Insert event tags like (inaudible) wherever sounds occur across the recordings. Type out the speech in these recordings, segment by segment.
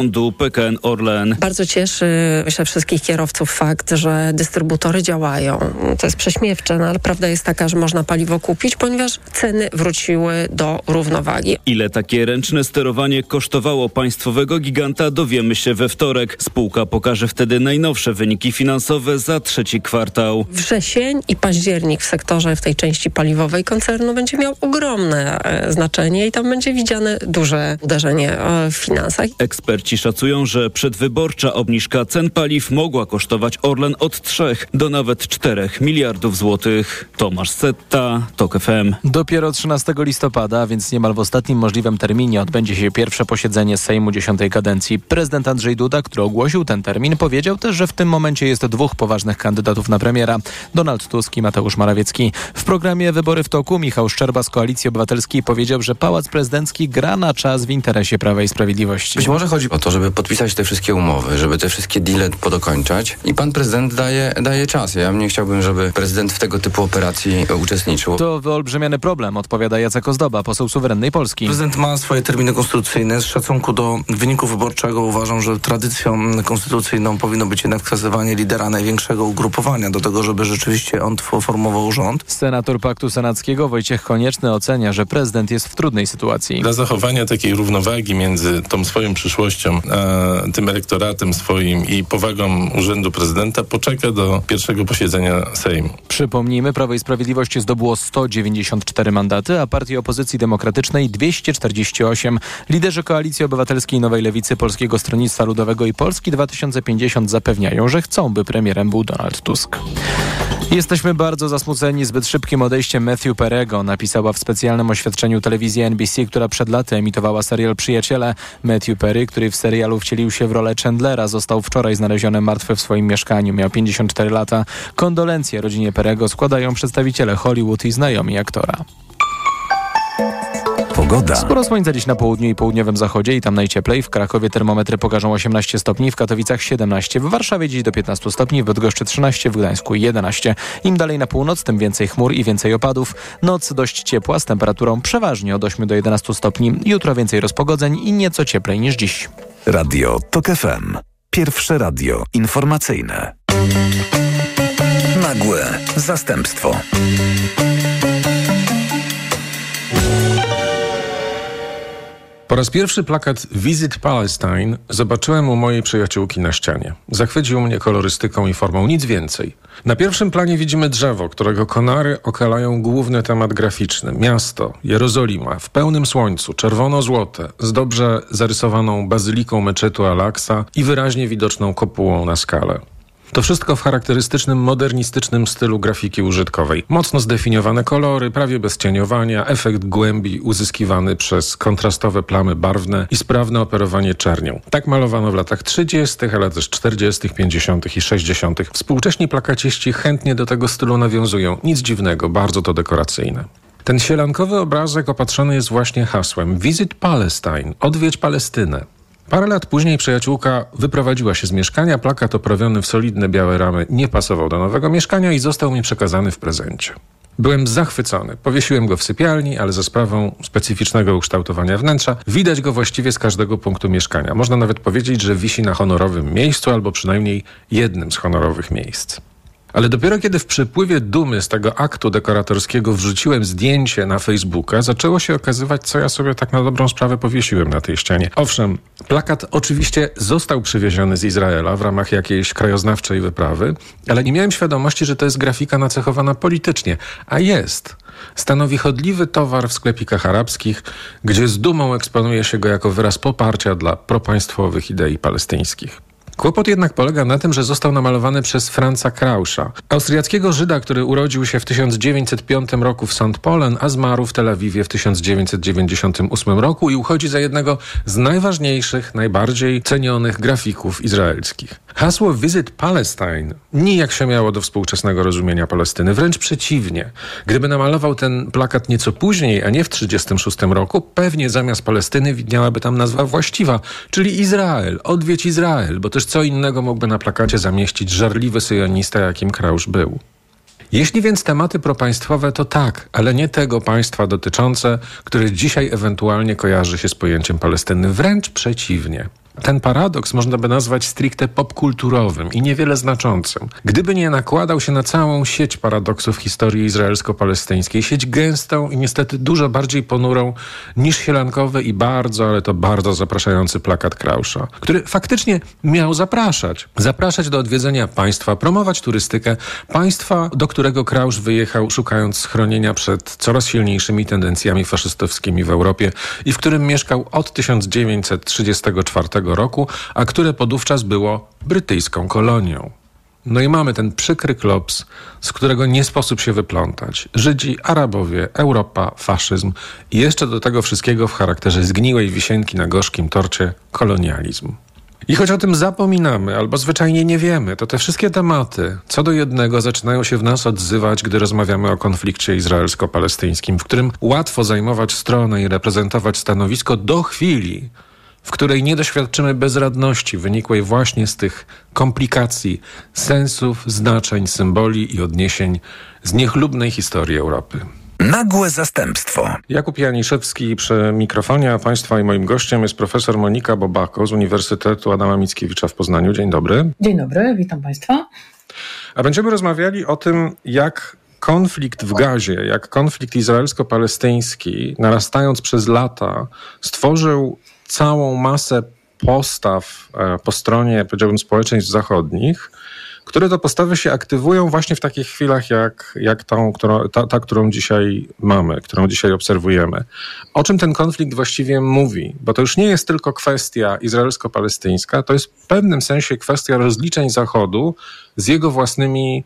zarządu PKN Orlen. Bardzo cieszy myślę wszystkich kierowców fakt, że dystrybutory działają. To jest prześmiewcze, no ale prawda jest taka, że można paliwo kupić, ponieważ ceny wróciły do równowagi. Ile takie ręczne sterowanie kosztowało państwowego giganta dowiemy się we wtorek. Spółka pokaże wtedy najnowsze wyniki finansowe za trzeci kwartał. Wrzesień i październik w sektorze, w tej części paliwowej koncernu będzie miał ogromne e, znaczenie i tam będzie widziane duże uderzenie e, w finansach. Eksperci szacują, że przedwyborcza obniżka cen paliw mogła kosztować Orlen od 3 do nawet 4 miliardów złotych. Tomasz Setta, TOK FM. Dopiero 13 listopada, więc niemal w ostatnim możliwym terminie odbędzie się pierwsze posiedzenie Sejmu dziesiątej kadencji. Prezydent Andrzej Duda, który ogłosił ten termin, powiedział też, że w tym momencie jest dwóch poważnych kandydatów na premiera. Donald Tusk i Mateusz Morawiecki. W programie Wybory w toku Michał Szczerba z Koalicji Obywatelskiej powiedział, że Pałac Prezydencki gra na czas w interesie Prawa i Sprawiedliwości. Być może chodzi o to, żeby podpisać te wszystkie umowy, żeby te wszystkie deale podokończać i pan prezydent daje, daje czas. Ja nie chciałbym, żeby prezydent w tego typu operacji uczestniczył. To wyolbrzymiony problem, odpowiada Jacek Ozdoba, poseł suwerennej Polski. Prezydent ma swoje terminy konstytucyjne. Z szacunku do wyniku wyborczego uważam, że tradycją konstytucyjną powinno być jednak wskazywanie lidera największego ugrupowania do tego, żeby rzeczywiście on formował rząd. Senator Paktu Senackiego Wojciech Konieczny ocenia, że prezydent jest w trudnej sytuacji. Dla zachowania takiej równowagi między tą swoją przyszłością, a tym elektoratem swoim i powagą urzędu prezydenta poczeka do pierwszego posiedzenia Sejmu. Przypomnijmy, Prawo i Sprawiedliwość zdobyło 194 mandaty, a partii opozycji demokratycznej 248. Liderzy Koalicji Obywatelskiej Nowej Lewicy, Polskiego Stronnictwa Ludowego i Polski 2050 zapewniają, że chcą, by premierem był Donald Tusk. Jesteśmy bardzo zasmuceni zbyt szybkim odejściem Matthew Perego, napisała w specjalnym oświadczeniu telewizji NBC, która przed laty emitowała serial Przyjaciele. Matthew Perry, który w serialu wcielił się w rolę Chandlera, został wczoraj znaleziony martwy w swoim mieszkaniu. Miał 54 lata. Kondolencje rodzinie Perego składają przedstawiciele Hollywood i znajomi aktora. Pogoda. Sporo słońca dziś na południu i południowym zachodzie i tam najcieplej. W Krakowie termometry pokażą 18 stopni, w Katowicach 17, w Warszawie dziś do 15 stopni, w Bydgoszczy 13, w Gdańsku 11. Im dalej na północ, tym więcej chmur i więcej opadów. Noc dość ciepła z temperaturą przeważnie od 8 do 11 stopni. Jutro więcej rozpogodzeń i nieco cieplej niż dziś. Radio TOK FM. Pierwsze radio informacyjne. Nagłe zastępstwo. Po raz pierwszy plakat Visit Palestine zobaczyłem u mojej przyjaciółki na ścianie. Zachwycił mnie kolorystyką i formą, nic więcej. Na pierwszym planie widzimy drzewo, którego konary okalają główny temat graficzny. Miasto, Jerozolima, w pełnym słońcu, czerwono-złote, z dobrze zarysowaną bazyliką meczetu Al-Aqsa i wyraźnie widoczną kopułą na skalę. To wszystko w charakterystycznym, modernistycznym stylu grafiki użytkowej. Mocno zdefiniowane kolory, prawie bez cieniowania, efekt głębi uzyskiwany przez kontrastowe plamy barwne i sprawne operowanie czernią. Tak malowano w latach 30., ale też 40., 50. i 60. Współcześni plakaciści chętnie do tego stylu nawiązują. Nic dziwnego, bardzo to dekoracyjne. Ten sielankowy obrazek opatrzony jest właśnie hasłem Visit Palestine, odwiedź Palestynę. Parę lat później przyjaciółka wyprowadziła się z mieszkania, plakat oprawiony w solidne białe ramy nie pasował do nowego mieszkania i został mi przekazany w prezencie. Byłem zachwycony. Powiesiłem go w sypialni, ale za sprawą specyficznego ukształtowania wnętrza widać go właściwie z każdego punktu mieszkania. Można nawet powiedzieć, że wisi na honorowym miejscu albo przynajmniej jednym z honorowych miejsc. Ale dopiero kiedy w przypływie dumy z tego aktu dekoratorskiego wrzuciłem zdjęcie na Facebooka, zaczęło się okazywać, co ja sobie tak na dobrą sprawę powiesiłem na tej ścianie. Owszem, plakat oczywiście został przywieziony z Izraela w ramach jakiejś krajoznawczej wyprawy, ale nie miałem świadomości, że to jest grafika nacechowana politycznie. A jest. Stanowi chodliwy towar w sklepikach arabskich, gdzie z dumą eksponuje się go jako wyraz poparcia dla propaństwowych idei palestyńskich. Kłopot jednak polega na tym, że został namalowany przez Franza Krausza, austriackiego Żyda, który urodził się w 1905 roku w St. Polen, a zmarł w Tel Awiwie w 1998 roku i uchodzi za jednego z najważniejszych, najbardziej cenionych grafików izraelskich. Hasło Visit Palestine nijak się miało do współczesnego rozumienia Palestyny, wręcz przeciwnie. Gdyby namalował ten plakat nieco później, a nie w 1936 roku, pewnie zamiast Palestyny widniałaby tam nazwa właściwa, czyli Izrael, odwiedź Izrael, bo też co innego mógłby na plakacie zamieścić żarliwy syjonista, jakim Krausz był. Jeśli więc tematy propaństwowe, to tak, ale nie tego państwa dotyczące, które dzisiaj ewentualnie kojarzy się z pojęciem Palestyny. Wręcz przeciwnie. Ten paradoks można by nazwać stricte popkulturowym i niewiele znaczącym. Gdyby nie nakładał się na całą sieć paradoksów historii izraelsko-palestyńskiej, sieć gęstą i niestety dużo bardziej ponurą niż sielankowy i bardzo, ale to bardzo zapraszający plakat Krausza, który faktycznie miał zapraszać. Zapraszać do odwiedzenia państwa, promować turystykę, państwa, do którego Krausz wyjechał szukając schronienia przed coraz silniejszymi tendencjami faszystowskimi w Europie i w którym mieszkał od 1934 roku, a które podówczas było brytyjską kolonią. No i mamy ten przykry klops, z którego nie sposób się wyplątać. Żydzi, Arabowie, Europa, faszyzm i jeszcze do tego wszystkiego w charakterze zgniłej wisienki na gorzkim torcie kolonializm. I choć o tym zapominamy albo zwyczajnie nie wiemy, to te wszystkie tematy co do jednego zaczynają się w nas odzywać, gdy rozmawiamy o konflikcie izraelsko-palestyńskim, w którym łatwo zajmować stronę i reprezentować stanowisko do chwili, w której nie doświadczymy bezradności wynikłej właśnie z tych komplikacji, sensów, znaczeń, symboli i odniesień z niechlubnej historii Europy. Nagłe zastępstwo. Jakub Janiszewski przy mikrofonie, a Państwa i moim gościem jest profesor Monika Bobako z Uniwersytetu Adama Mickiewicza w Poznaniu. Dzień dobry. Dzień dobry, witam Państwa. A będziemy rozmawiali o tym, jak konflikt w Gazie, jak konflikt izraelsko-palestyński, narastając przez lata, stworzył całą masę postaw e, po stronie, powiedziałbym, społeczeństw zachodnich, które to postawy się aktywują właśnie w takich chwilach jak, jak tą, którą, ta, ta, którą dzisiaj mamy, którą dzisiaj obserwujemy. O czym ten konflikt właściwie mówi? Bo to już nie jest tylko kwestia izraelsko-palestyńska, to jest w pewnym sensie kwestia rozliczeń Zachodu z jego własnymi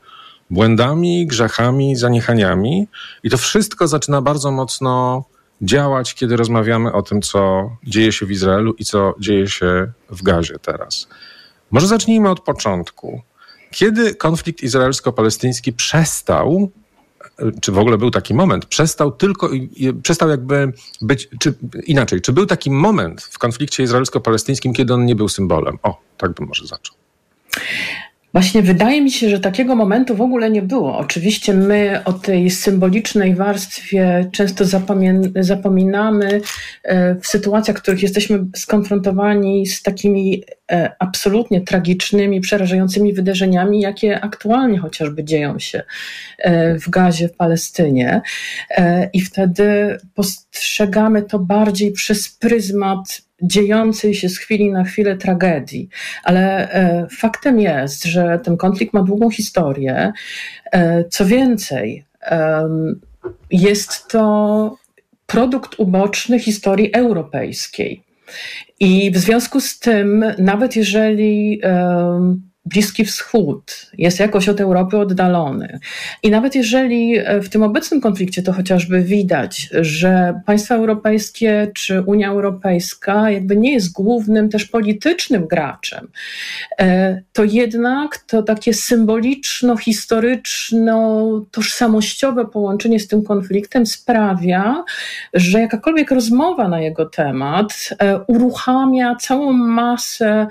błędami, grzechami, zaniechaniami. I to wszystko zaczyna bardzo mocno działać, kiedy rozmawiamy o tym, co dzieje się w Izraelu i co dzieje się w Gazie teraz. Może zacznijmy od początku. Kiedy konflikt izraelsko-palestyński przestał, czy w ogóle był taki moment, przestał tylko, przestał jakby być, czy inaczej, czy był taki moment w konflikcie izraelsko-palestyńskim, kiedy on nie był symbolem? O, tak bym może zaczął. Właśnie wydaje mi się, że takiego momentu w ogóle nie było. Oczywiście my o tej symbolicznej warstwie często zapominamy e, w sytuacjach, w których jesteśmy skonfrontowani z takimi e, absolutnie tragicznymi, przerażającymi wydarzeniami, jakie aktualnie chociażby dzieją się e, w Gazie, w Palestynie. I wtedy postrzegamy to bardziej przez pryzmat dziejącej się z chwili na chwilę tragedii. Ale e, faktem jest, że ten konflikt ma długą historię. E, co więcej, jest to produkt uboczny historii europejskiej. I w związku z tym, nawet jeżeli Bliski Wschód jest jakoś od Europy oddalony. I nawet jeżeli e, w tym obecnym konflikcie to chociażby widać, że państwa europejskie czy Unia Europejska jakby nie jest głównym też politycznym graczem, e, to jednak to takie symboliczno-historyczno-tożsamościowe połączenie z tym konfliktem sprawia, że jakakolwiek rozmowa na jego temat e, uruchamia całą masę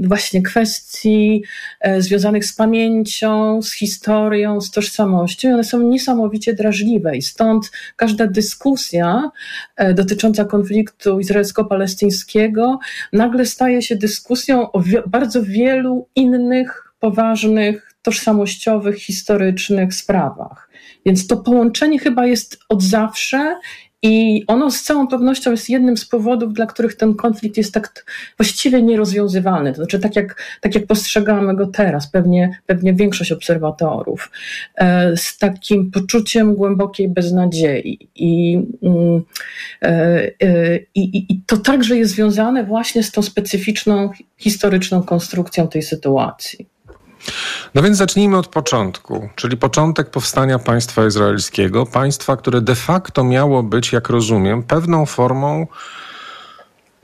właśnie kwestii e, związanych z pamięcią, z historią, z tożsamością one są niesamowicie drażliwe i stąd każda dyskusja e, dotycząca konfliktu izraelsko-palestyńskiego nagle staje się dyskusją o bardzo wielu innych poważnych, tożsamościowych, historycznych sprawach. Więc to połączenie chyba jest od zawsze i ono z całą pewnością jest jednym z powodów, dla których ten konflikt jest tak właściwie nierozwiązywalny. To znaczy, tak jak, tak jak postrzegamy go teraz, pewnie, pewnie większość obserwatorów, e, z takim poczuciem głębokiej beznadziei. I, mm, e, e, i, I to także jest związane właśnie z tą specyficzną historyczną konstrukcją tej sytuacji. No więc zacznijmy od początku, czyli początek powstania państwa izraelskiego, państwa, które de facto miało być, jak rozumiem, pewną formą.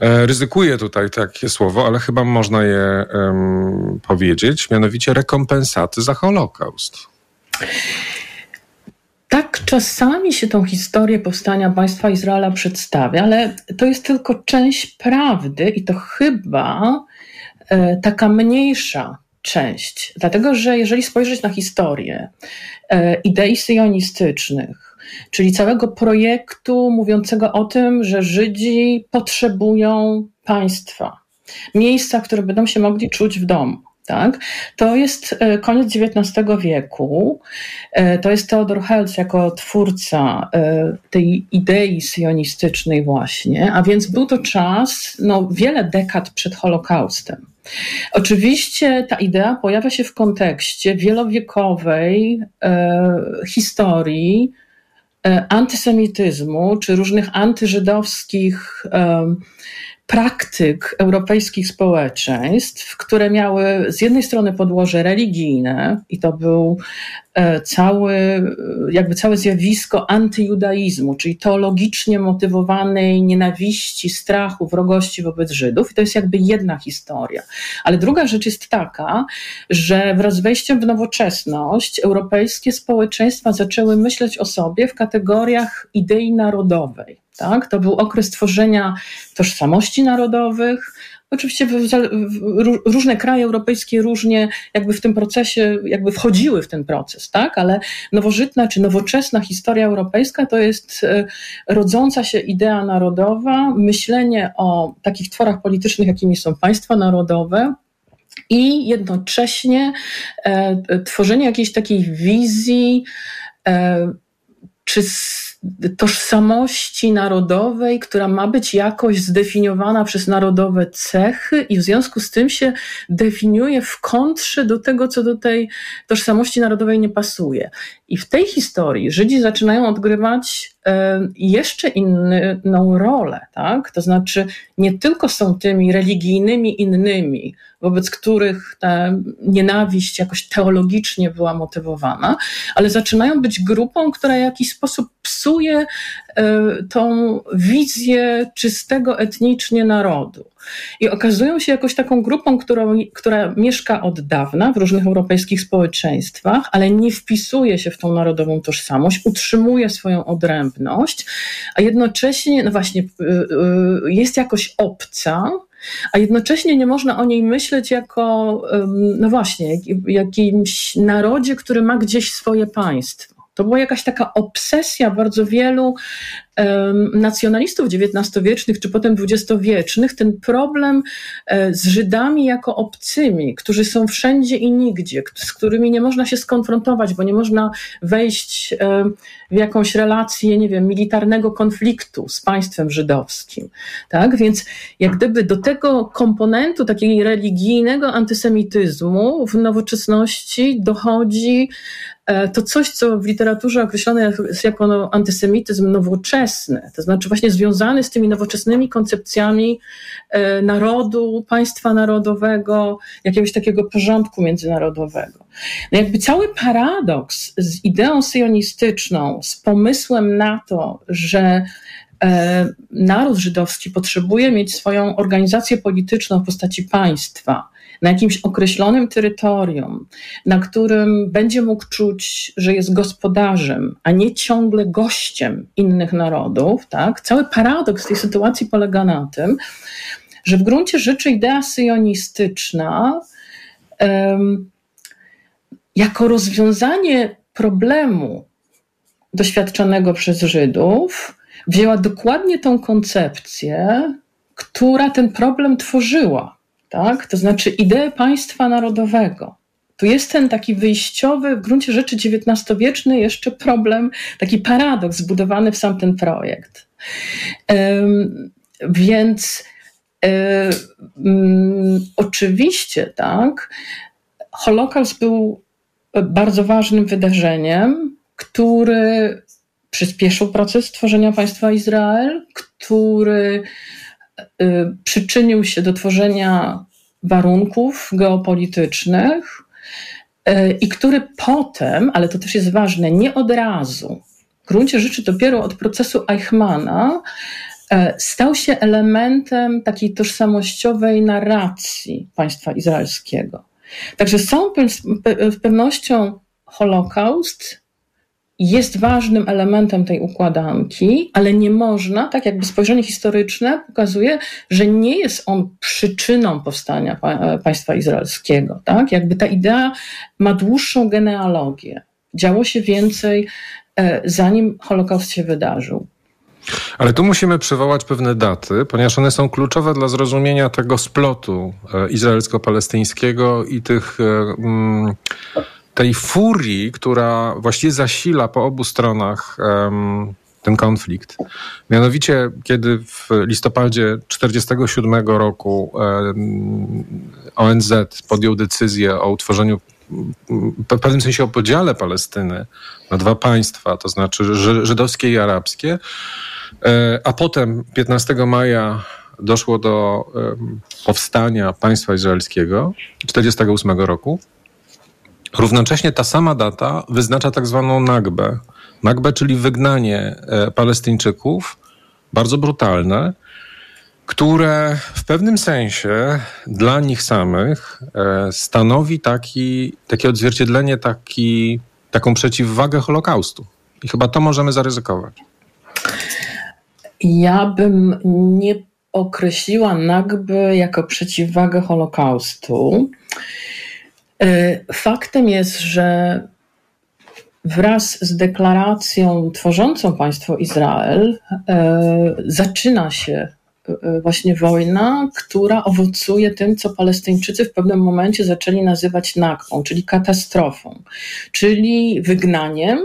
E, ryzykuję tutaj takie słowo, ale chyba można je um, powiedzieć, mianowicie rekompensaty za Holokaust. Tak, czasami się tą historię powstania państwa Izraela przedstawia, ale to jest tylko część prawdy i to chyba e, taka mniejsza część. Dlatego, że jeżeli spojrzeć na historię e, idei syjonistycznych, czyli całego projektu mówiącego o tym, że Żydzi potrzebują państwa, miejsca, w którym będą się mogli czuć w domu. Tak? To jest e, koniec XIX wieku. E, to jest Theodor Herzl jako twórca tej idei sionistycznej właśnie, a więc był to czas no, wiele dekad przed Holokaustem. Oczywiście ta idea pojawia się w kontekście wielowiekowej e, historii e, antysemityzmu czy różnych antyżydowskich e, praktyk europejskich społeczeństw, które miały z jednej strony podłoże religijne, i to był e, cały, jakby całe zjawisko antyjudaizmu, czyli teologicznie motywowanej nienawiści, strachu, wrogości wobec Żydów. I to jest jakby jedna historia. Ale druga rzecz jest taka, że wraz z wejściem w nowoczesność europejskie społeczeństwa zaczęły myśleć o sobie w kategoriach idei narodowej. Tak? To był okres tworzenia tożsamości narodowych. Oczywiście różne kraje europejskie różnie jakby w tym procesie, jakby wchodziły w ten proces, tak? Ale nowożytna czy nowoczesna historia europejska to jest e, rodząca się idea narodowa, myślenie o takich tworach politycznych, jakimi są państwa narodowe, i jednocześnie e, tworzenie jakiejś takiej wizji e, czy tożsamości narodowej, która ma być jakoś zdefiniowana przez narodowe cechy i w związku z tym się definiuje w kontrze do tego, co do tej tożsamości narodowej nie pasuje. I w tej historii Żydzi zaczynają odgrywać jeszcze inną rolę, tak? To znaczy nie tylko są tymi religijnymi innymi, wobec których ta nienawiść jakoś teologicznie była motywowana, ale zaczynają być grupą, która w jakiś sposób psuje tą wizję czystego etnicznie narodu. I okazują się jakoś taką grupą, którą, która mieszka od dawna w różnych europejskich społeczeństwach, ale nie wpisuje się w tą narodową tożsamość, utrzymuje swoją odrębność, a jednocześnie, no właśnie, y, y, jest jakoś obca, a jednocześnie nie można o niej myśleć jako, no właśnie, jakimś narodzie, który ma gdzieś swoje państwo. To była jakaś taka obsesja bardzo wielu nacjonalistów XIX-wiecznych czy potem XX-wiecznych ten problem e, z Żydami jako obcymi, którzy są wszędzie i nigdzie, z którymi nie można się skonfrontować, bo nie można wejść w jakąś relację, nie wiem, militarnego konfliktu z państwem żydowskim. Tak? Więc jak gdyby do tego komponentu takiego religijnego antysemityzmu w nowoczesności dochodzi e, to coś, co w literaturze określone jest jako no, antysemityzm nowoczesny, nowoczesny, to znaczy właśnie związany z tymi nowoczesnymi koncepcjami e, narodu, państwa narodowego, jakiegoś takiego porządku międzynarodowego. No jakby cały paradoks z ideą syjonistyczną, z pomysłem na to, że e, naród żydowski potrzebuje mieć swoją organizację polityczną w postaci państwa, na jakimś określonym terytorium, na którym będzie mógł czuć, że jest gospodarzem, a nie ciągle gościem innych narodów, tak? Cały paradoks tej sytuacji polega na tym, że w gruncie rzeczy idea syjonistyczna um, jako rozwiązanie problemu doświadczonego przez Żydów wzięła dokładnie tą koncepcję, która ten problem tworzyła tak? to znaczy ideę państwa narodowego. Tu jest ten taki wyjściowy, w gruncie rzeczy XIX-wieczny jeszcze problem, taki paradoks zbudowany w sam ten projekt. Um, więc um, oczywiście, tak, Holokaust był bardzo ważnym wydarzeniem, który przyspieszył proces tworzenia państwa Izrael, który przyczynił się do tworzenia warunków geopolitycznych y, i który potem, ale to też jest ważne, nie od razu, w gruncie rzeczy dopiero od procesu Eichmana, y, stał się elementem takiej tożsamościowej narracji państwa izraelskiego. Także z całą pewnością Holokaust jest ważnym elementem tej układanki, ale nie można, tak jakby spojrzenie historyczne pokazuje, że nie jest on przyczyną powstania państwa izraelskiego. Tak? Jakby ta idea ma dłuższą genealogię. Działo się więcej zanim Holokaust się wydarzył. Ale tu musimy przywołać pewne daty, ponieważ one są kluczowe dla zrozumienia tego splotu izraelsko-palestyńskiego i tych mm, tej furii, która właściwie zasila po obu stronach um, ten konflikt. Mianowicie, kiedy w listopadzie 1947 roku um, ONZ podjął decyzję o utworzeniu w pewnym sensie o podziale Palestyny na dwa państwa, to znaczy żydowskie i arabskie, e, a potem 15 maja doszło do powstania państwa izraelskiego 1948 roku. Równocześnie ta sama data wyznacza tak zwaną Nagbę. Nagbę, czyli wygnanie e, Palestyńczyków, bardzo brutalne, które w pewnym sensie dla nich samych e, stanowi taki, takie odzwierciedlenie, taki, taką przeciwwagę Holokaustu. I chyba to możemy zaryzykować. Ja bym nie określiła Nagby jako przeciwwagę Holokaustu. E, faktem jest, że wraz z deklaracją tworzącą państwo Izrael e, zaczyna się e, właśnie wojna, która owocuje tym, co Palestyńczycy w pewnym momencie zaczęli nazywać nakpą, czyli katastrofą, czyli wygnaniem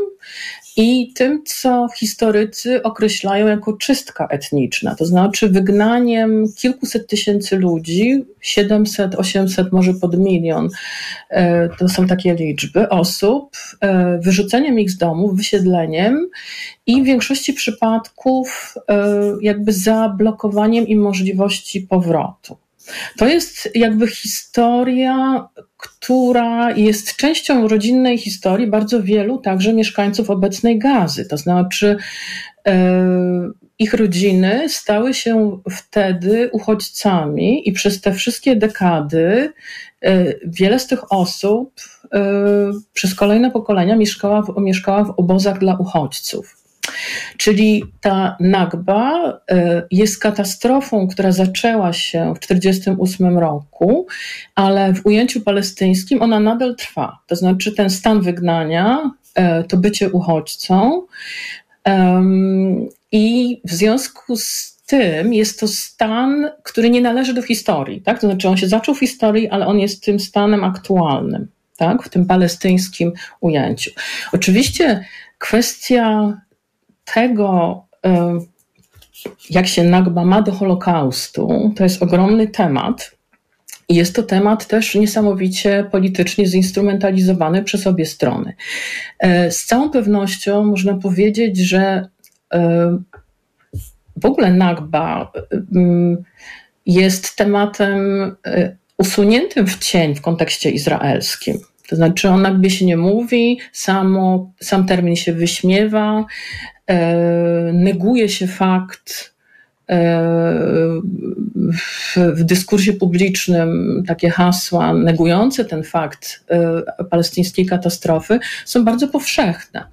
i tym, co historycy określają jako czystka etniczna, to znaczy wygnaniem kilkuset tysięcy ludzi, 700, 800, może pod milion, e, to są takie liczby osób, e, wyrzuceniem ich z domów, wysiedleniem i w większości przypadków e, jakby zablokowaniem im możliwości powrotu. To jest jakby historia, która jest częścią rodzinnej historii bardzo wielu także mieszkańców obecnej Gazy. To znaczy, e, ich rodziny stały się wtedy uchodźcami, i przez te wszystkie dekady e, wiele z tych osób e, przez kolejne pokolenia mieszkała w, mieszkała w obozach dla uchodźców. Czyli ta Nagba e, jest katastrofą, która zaczęła się w 1948 roku, ale w ujęciu palestyńskim ona nadal trwa. To znaczy ten stan wygnania, e, to bycie uchodźcą. I w związku z tym jest to stan, który nie należy do historii. Tak? To znaczy on się zaczął w historii, ale on jest tym stanem aktualnym. Tak? W tym palestyńskim ujęciu. Oczywiście kwestia tego, e, jak się Nagba ma do Holokaustu, to jest ogromny temat. I jest to temat też niesamowicie politycznie zinstrumentalizowany przez obie strony. E, z całą pewnością można powiedzieć, że e, w ogóle Nagba jest tematem usuniętym w cień w kontekście izraelskim. To znaczy o Nagbie się nie mówi, samo, sam termin się wyśmiewa, neguje się fakt e, w, dyskursie publicznym takie hasła negujące ten fakt e, palestyńskiej katastrofy są bardzo powszechne.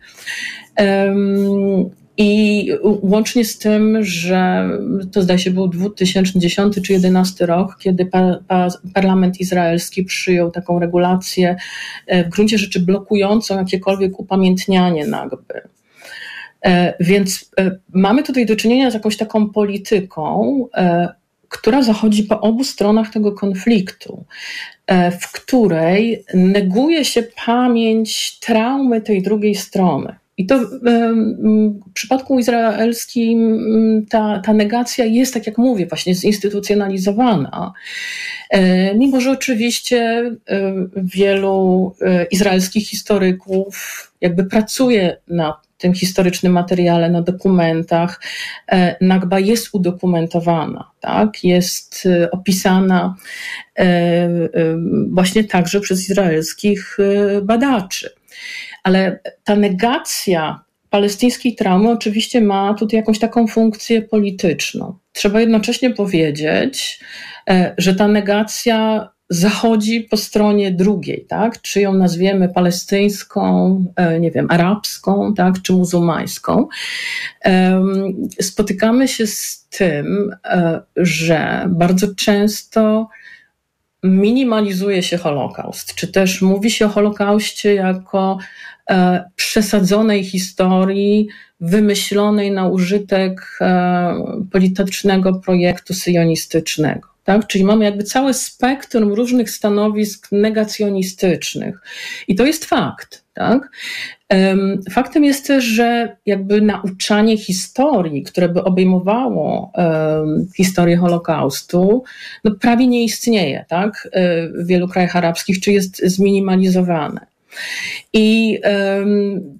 I łącznie z tym, że to zdaje się był 2010 czy 2011 rok, kiedy pa, pa, parlament izraelski przyjął taką regulację w gruncie rzeczy blokującą jakiekolwiek upamiętnianie Nagby. E, więc e, mamy tutaj do czynienia z jakąś taką polityką, e, która zachodzi po obu stronach tego konfliktu, w której neguje się pamięć traumy tej drugiej strony. I to w przypadku izraelskim ta, ta negacja jest, tak jak mówię, właśnie zinstytucjonalizowana. Mimo, że oczywiście wielu izraelskich historyków jakby pracuje nad tym historycznym materiale, na dokumentach, e, Nagba jest udokumentowana, tak? jest e, opisana e, właśnie także przez izraelskich badaczy. Ale ta negacja palestyńskiej traumy oczywiście ma tutaj jakąś taką funkcję polityczną. Trzeba jednocześnie powiedzieć, że ta negacja zachodzi po stronie drugiej, tak? Czy ją nazwiemy palestyńską, e, nie wiem, arabską, tak? Czy muzułmańską. Spotykamy się z tym, e, że bardzo często minimalizuje się Holokaust, czy też mówi się o Holokauście jako e, przesadzonej historii, wymyślonej na użytek e, politycznego projektu syjonistycznego. Tak? Czyli mamy jakby całe spektrum różnych stanowisk negacjonistycznych. I to jest fakt. Tak? Faktem jest też, że jakby nauczanie historii, które by obejmowało historię Holokaustu, no prawie nie istnieje tak? E, w wielu krajach arabskich, czy jest zminimalizowane. I um,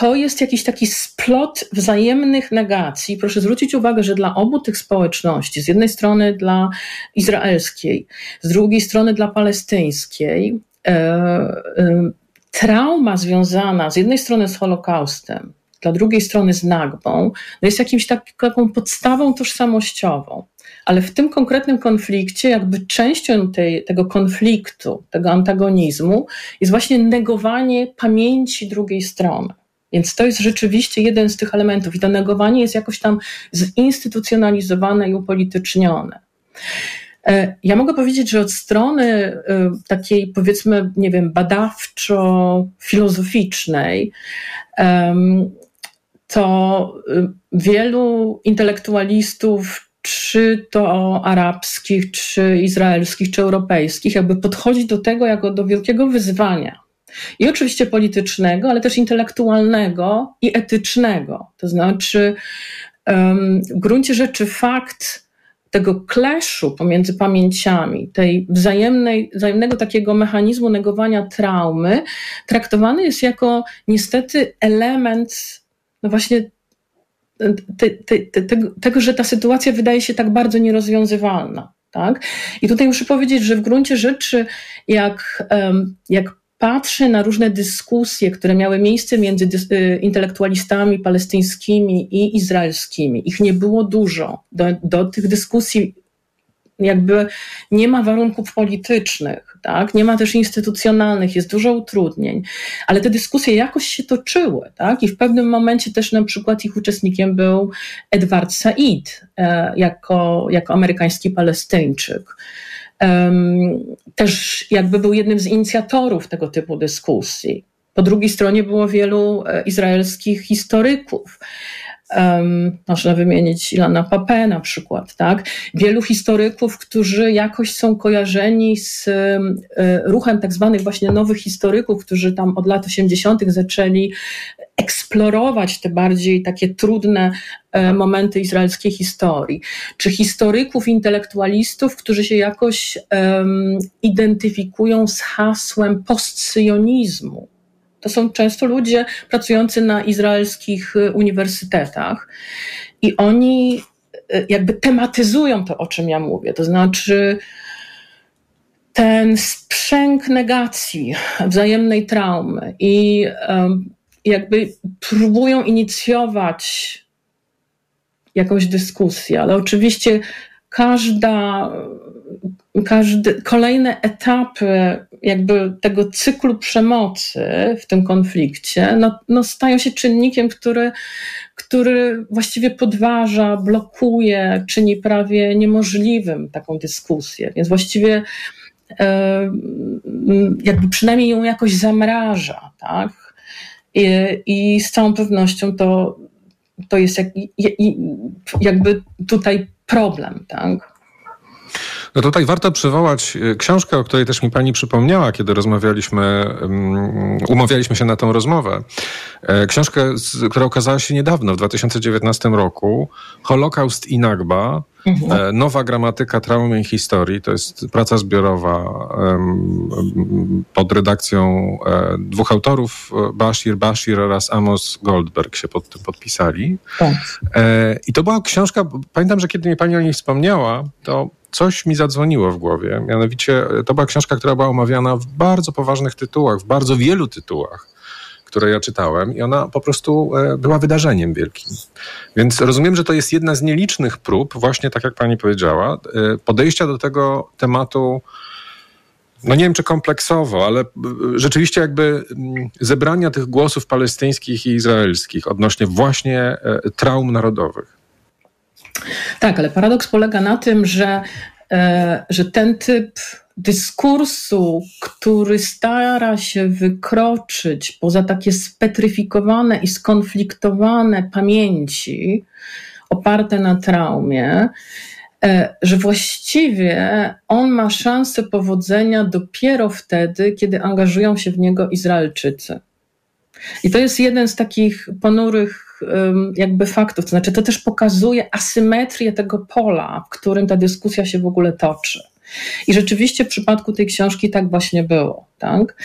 to jest jakiś taki splot wzajemnych negacji. Proszę zwrócić uwagę, że dla obu tych społeczności, z jednej strony dla izraelskiej, z drugiej strony dla palestyńskiej, e, e, trauma związana z jednej strony z Holokaustem, dla drugiej strony z Nagbą, no jest jakimś tak, taką podstawą tożsamościową. Ale w tym konkretnym konflikcie, jakby częścią tej, tego konfliktu, tego antagonizmu, jest właśnie negowanie pamięci drugiej strony. Więc to jest rzeczywiście jeden z tych elementów, i to negowanie jest jakoś tam zinstytucjonalizowane i upolitycznione. E, ja mogę powiedzieć, że od strony e, takiej, powiedzmy, nie wiem, badawczo-filozoficznej, to e, wielu intelektualistów, czy to arabskich, czy izraelskich, czy europejskich, jakby podchodzi do tego jako do wielkiego wyzwania. I oczywiście politycznego, ale też intelektualnego i etycznego. To znaczy, w gruncie rzeczy fakt, tego clashu pomiędzy pamięciami, tej wzajemnej, wzajemnego takiego mechanizmu negowania traumy, traktowany jest jako niestety element, no właśnie te, te, te, tego, tego, że ta sytuacja wydaje się tak bardzo nierozwiązywalna. Tak? I tutaj muszę powiedzieć, że w gruncie rzeczy, jak, jak patrzę na różne dyskusje, które miały miejsce między y, intelektualistami palestyńskimi i izraelskimi, ich nie było dużo. Do, do tych dyskusji jakby nie ma warunków politycznych, tak? nie ma też instytucjonalnych, jest dużo utrudnień, ale te dyskusje jakoś się toczyły tak? i w pewnym momencie też na przykład ich uczestnikiem był Edward Said e, jako, jako amerykański palestyńczyk też jakby był jednym z inicjatorów tego typu dyskusji. Po drugiej stronie było wielu e, izraelskich historyków. Um, można wymienić Ilana Pape na przykład, tak? Wielu historyków, którzy jakoś są kojarzeni z y, ruchem tak zwanych właśnie nowych historyków, którzy tam od lat 80. zaczęli eksplorować te bardziej takie trudne e, momenty izraelskiej historii, czy historyków, intelektualistów, którzy się jakoś um, identyfikują z hasłem postsyjonizmu. To są często ludzie pracujący na izraelskich e, uniwersytetach i oni e, jakby tematyzują to, o czym ja mówię. To znaczy, ten sprzęg negacji, wzajemnej traumy i jakby próbują inicjować jakąś dyskusję, ale oczywiście każda, każdy, kolejne etapy jakby tego cyklu przemocy w tym konflikcie no, no stają się czynnikiem, który, który właściwie podważa, blokuje, czyni prawie niemożliwym taką dyskusję. Więc właściwie jakby przynajmniej ją jakoś zamraża, tak? I, i z całą pewnością to, to jest jak, jakby tutaj problem, tak? No tutaj warto przywołać e, książkę, o której też mi pani przypomniała, kiedy rozmawialiśmy, um, umawialiśmy się na tą rozmowę. E, książkę, która ukazała się niedawno, w 2019 roku. Holokaust i Nagba. Mhm. E, nowa gramatyka traumy i historii. To jest praca zbiorowa pod redakcją dwóch autorów, Bashir Bashir oraz Amos Goldberg się pod tym podpisali. Tak. I to była książka, pamiętam, że kiedy mi pani o niej wspomniała, to coś mi zadzwoniło w głowie. Mianowicie e, to była książka, która była omawiana w bardzo poważnych tytułach, w bardzo wielu tytułach, które ja czytałem, i ona po prostu e, była wydarzeniem wielkim. Więc rozumiem, że to jest jedna z nielicznych prób, właśnie tak jak pani powiedziała, e, podejścia do tego tematu. No nie wiem, czy kompleksowo, ale rzeczywiście jakby mm, zebrania tych głosów palestyńskich i izraelskich odnośnie właśnie traum narodowych. Tak, ale paradoks polega na tym, że, e, że ten typ dyskursu, który stara się wykroczyć poza takie spetryfikowane i skonfliktowane pamięci oparte na traumie, e, że właściwie on ma szansę powodzenia dopiero wtedy, kiedy angażują się w niego Izraelczycy. I to jest jeden z takich ponurych jakby faktów, to znaczy to też pokazuje asymetrię tego pola, w którym ta dyskusja się w ogóle toczy. I rzeczywiście w przypadku tej książki tak właśnie było. Tak?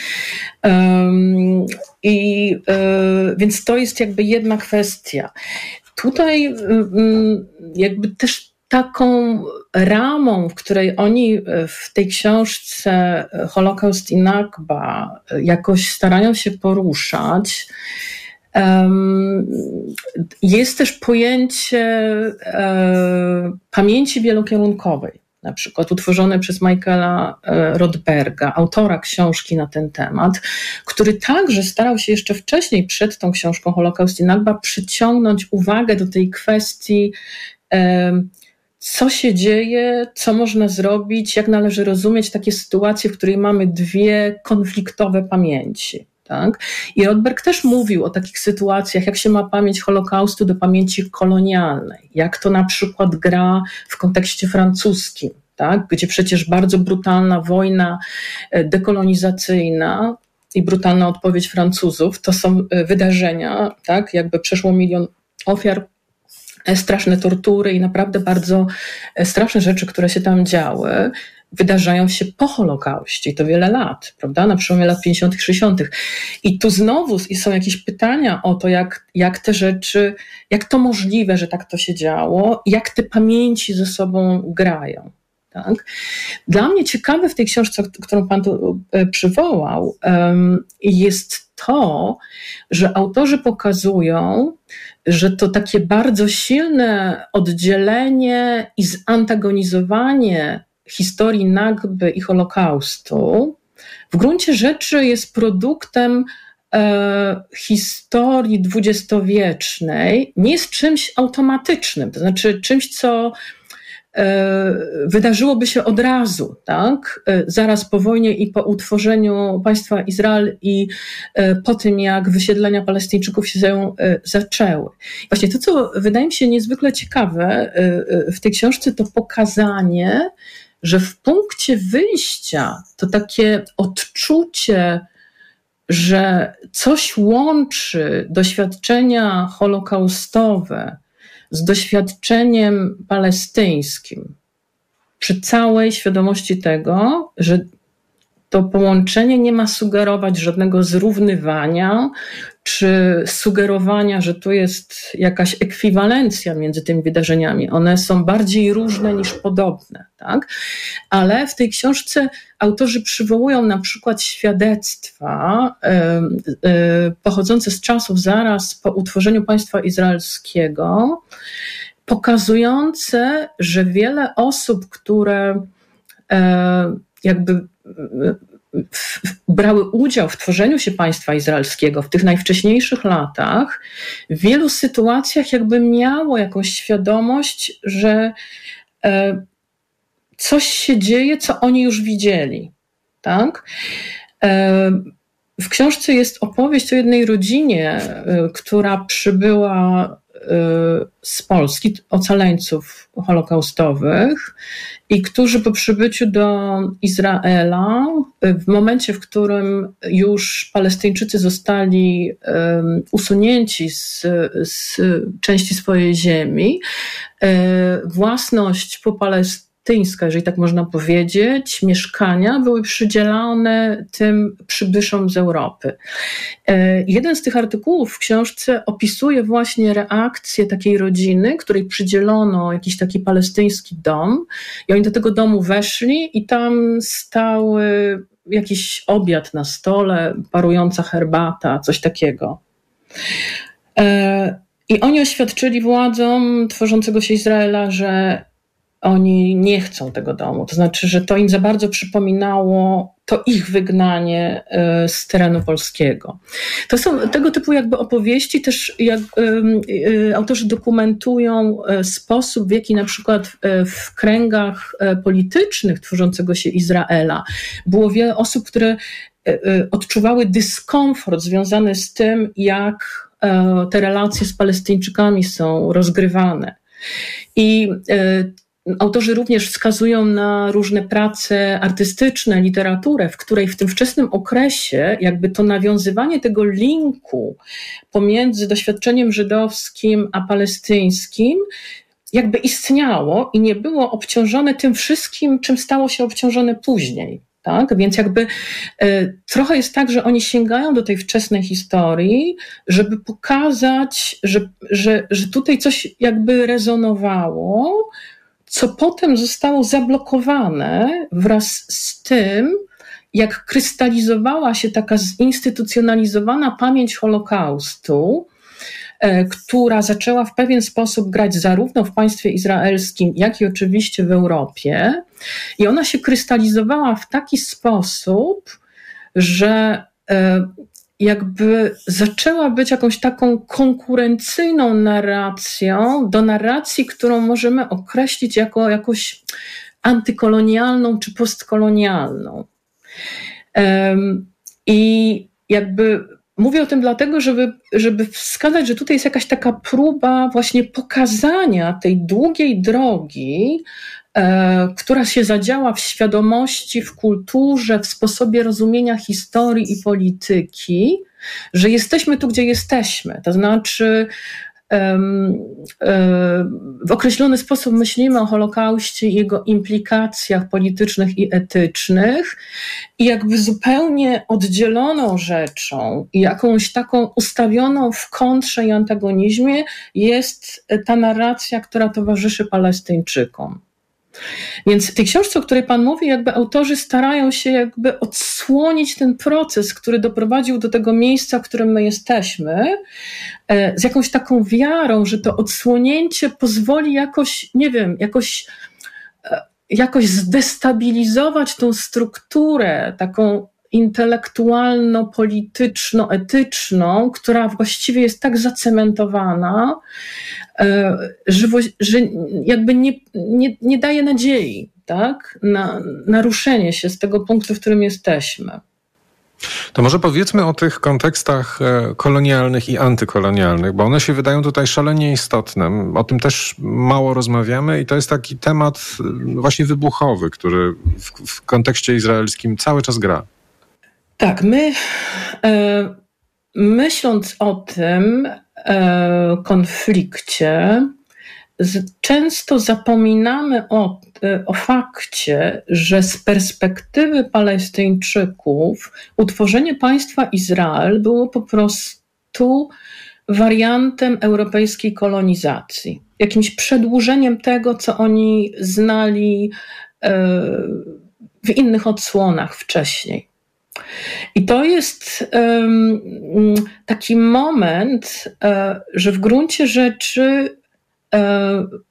I y, więc to jest jakby jedna kwestia. Tutaj y, jakby też taką ramą, w której oni w tej książce Holokaust i Nakba jakoś starają się poruszać, jest też pojęcie e, pamięci wielokierunkowej, na przykład utworzone przez Michaela e, Rodberga, autora książki na ten temat, który także starał się jeszcze wcześniej, przed tą książką Holokaust i Nakba, przyciągnąć uwagę do tej kwestii co się dzieje, co można zrobić, jak należy rozumieć takie sytuacje, w której mamy dwie konfliktowe pamięci. Tak? I Rodberg też mówił o takich sytuacjach, jak się ma pamięć Holokaustu do pamięci kolonialnej, jak to na przykład gra w kontekście francuskim, tak? gdzie przecież bardzo brutalna wojna e, dekolonizacyjna i brutalna odpowiedź Francuzów to są e, wydarzenia, tak? jakby przeszło milion ofiar e, straszne tortury i naprawdę bardzo straszne rzeczy, które się tam działy wydarzają się po Holokauście i to wiele lat, prawda, na przełomie lat 50., 60. I tu znowu są jakieś pytania o to, jak, jak te rzeczy, jak to możliwe, że tak to się działo, jak te pamięci ze sobą grają. Tak? Dla mnie ciekawe w tej książce, którą Pan tu e, przywołał, jest to, że autorzy pokazują, że to takie bardzo silne oddzielenie i zantagonizowanie historii Nagby i Holokaustu w gruncie rzeczy jest produktem e, historii dwudziestowiecznej, nie jest czymś automatycznym, to znaczy czymś, co e, wydarzyłoby się od razu, tak? E, zaraz po wojnie i po utworzeniu państwa Izrael i e, po tym, jak wysiedlenia Palestyńczyków się zaczęły. Właśnie to, co wydaje mi się niezwykle ciekawe w tej książce, to pokazanie, że w punkcie wyjścia to takie odczucie, że coś łączy doświadczenia holokaustowe z doświadczeniem palestyńskim, przy całej świadomości tego, że to połączenie nie ma sugerować żadnego zrównywania czy sugerowania, że tu jest jakaś ekwiwalencja między tymi wydarzeniami. One są bardziej różne niż podobne, tak? Ale w tej książce autorzy przywołują na przykład świadectwa y, y, pochodzące z czasów zaraz po utworzeniu państwa izraelskiego, pokazujące, że wiele osób, które y, jakby brały udział w tworzeniu się państwa izraelskiego w tych najwcześniejszych latach, w wielu sytuacjach jakby miało jakąś świadomość, że e, coś się dzieje, co oni już widzieli. Tak? E, w książce jest opowieść o jednej rodzinie, e, która przybyła z Polski, ocaleńców holokaustowych, i którzy po przybyciu do Izraela, w momencie, w którym już Palestyńczycy zostali um, usunięci z, z części swojej ziemi, własność po Palestynie, palestyńska, jeżeli tak można powiedzieć, mieszkania były przydzielane tym przybyszom z Europy. E, jeden z tych artykułów w książce opisuje właśnie reakcję takiej rodziny, której przydzielono jakiś taki palestyński dom i oni do tego domu weszli i tam stały jakiś obiad na stole, parująca herbata, coś takiego. E, I oni oświadczyli władzom tworzącego się Izraela, że oni nie chcą tego domu. To znaczy, że to im za bardzo przypominało to ich wygnanie e, z terenu polskiego. To są tego typu jakby opowieści, też jak e, autorzy dokumentują sposób, w jaki na przykład w kręgach politycznych tworzącego się Izraela było wiele osób, które odczuwały dyskomfort związany z tym, jak te relacje z Palestyńczykami są rozgrywane. I Autorzy również wskazują na różne prace artystyczne, literaturę, w której w tym wczesnym okresie jakby to nawiązywanie tego linku pomiędzy doświadczeniem żydowskim a palestyńskim jakby istniało i nie było obciążone tym wszystkim, czym stało się obciążone później. Tak? Więc jakby e, trochę jest tak, że oni sięgają do tej wczesnej historii, żeby pokazać, że, że, że tutaj coś jakby rezonowało, co potem zostało zablokowane wraz z tym, jak krystalizowała się taka zinstytucjonalizowana pamięć Holokaustu, e, która zaczęła w pewien sposób grać zarówno w państwie izraelskim, jak i oczywiście w Europie. I ona się krystalizowała w taki sposób, że e, jakby zaczęła być jakąś taką konkurencyjną narracją do narracji, którą możemy określić jako jakąś antykolonialną czy postkolonialną. I jakby mówię o tym dlatego, żeby, żeby wskazać, że tutaj jest jakaś taka próba właśnie pokazania tej długiej drogi która się zadziała w świadomości, w kulturze, w sposobie rozumienia historii i polityki, że jesteśmy tu, gdzie jesteśmy. To znaczy, e, w określony sposób myślimy o Holokauście i jego implikacjach politycznych i etycznych, i jakby zupełnie oddzieloną rzeczą jakąś taką ustawioną w kontrze i antagonizmie jest ta narracja, która towarzyszy Palestyńczykom. Więc w tej książce, o której Pan mówi, jakby autorzy starają się jakby odsłonić ten proces, który doprowadził do tego miejsca, w którym my jesteśmy, e, z jakąś taką wiarą, że to odsłonięcie pozwoli jakoś, nie wiem, jakoś e, jakoś zdestabilizować tą strukturę taką intelektualno-polityczno-etyczną, która właściwie jest tak zacementowana, e, że, że jakby nie, nie, nie daje nadziei tak? na naruszenie się z tego punktu, w którym jesteśmy. To może powiedzmy o tych kontekstach e, kolonialnych i antykolonialnych, bo one się wydają tutaj szalenie istotne. O tym też mało rozmawiamy i to jest taki temat e, właśnie wybuchowy, który w, w kontekście izraelskim cały czas gra. Tak, my e, myśląc o tym e, konflikcie, często zapominamy o, e, o fakcie, że z perspektywy Palestyńczyków utworzenie państwa Izrael było po prostu wariantem europejskiej kolonizacji, jakimś przedłużeniem tego, co oni znali w innych odsłonach wcześniej. I to jest taki moment, um, że w gruncie rzeczy, um,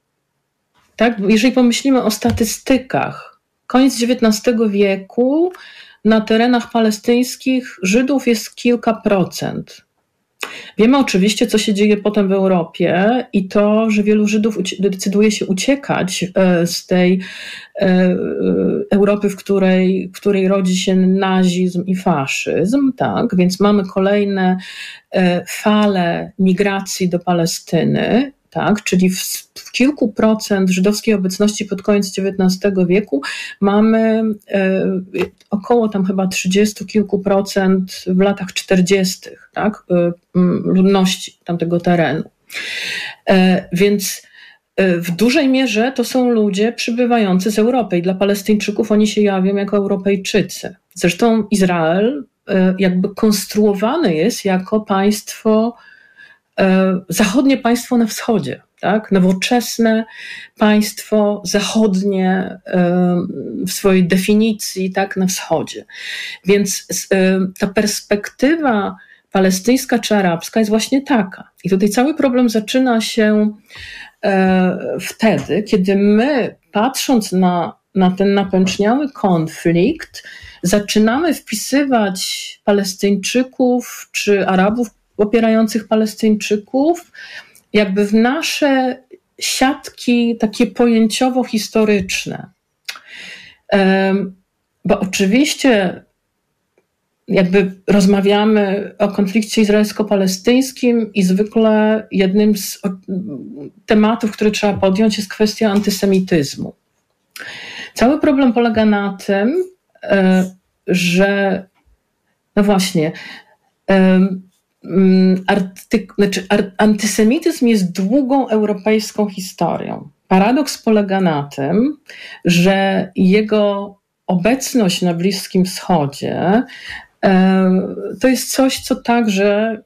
tak, jeżeli pomyślimy o statystykach, koniec XIX wieku na terenach palestyńskich Żydów jest kilka procent. Wiemy oczywiście, co się dzieje potem w Europie i to, że wielu Żydów decyduje się uciekać e, z tej e, e, Europy, w której, w której rodzi się nazizm i faszyzm, tak? Więc mamy kolejne fale migracji do Palestyny tak? czyli w, kilku procent żydowskiej obecności pod koniec XIX wieku mamy e, około tam chyba 30 kilku procent w latach 40. Tak? E, ludności tamtego terenu. E, więc w dużej mierze to są ludzie przybywający z Europy i dla Palestyńczyków oni się jawią jako Europejczycy. Zresztą Izrael jakby konstruowany jest jako państwo zachodnie państwo na wschodzie, tak? nowoczesne państwo zachodnie e, w swojej definicji tak? na wschodzie. Więc e, ta perspektywa palestyńska czy arabska jest właśnie taka. I tutaj cały problem zaczyna się wtedy, kiedy my, patrząc na na ten napęczniały konflikt zaczynamy wpisywać Palestyńczyków czy Arabów popierających Palestyńczyków jakby w nasze siatki takie pojęciowo-historyczne. Bo oczywiście jakby rozmawiamy o konflikcie izraelsko-palestyńskim i zwykle jednym z tematów, które trzeba podjąć, jest kwestia antysemityzmu. Cały problem polega na tym, e, że no właśnie, artyk, znaczy, antysemityzm jest długą europejską historią. Paradoks polega na tym, że jego obecność na Bliskim Wschodzie to jest coś, co także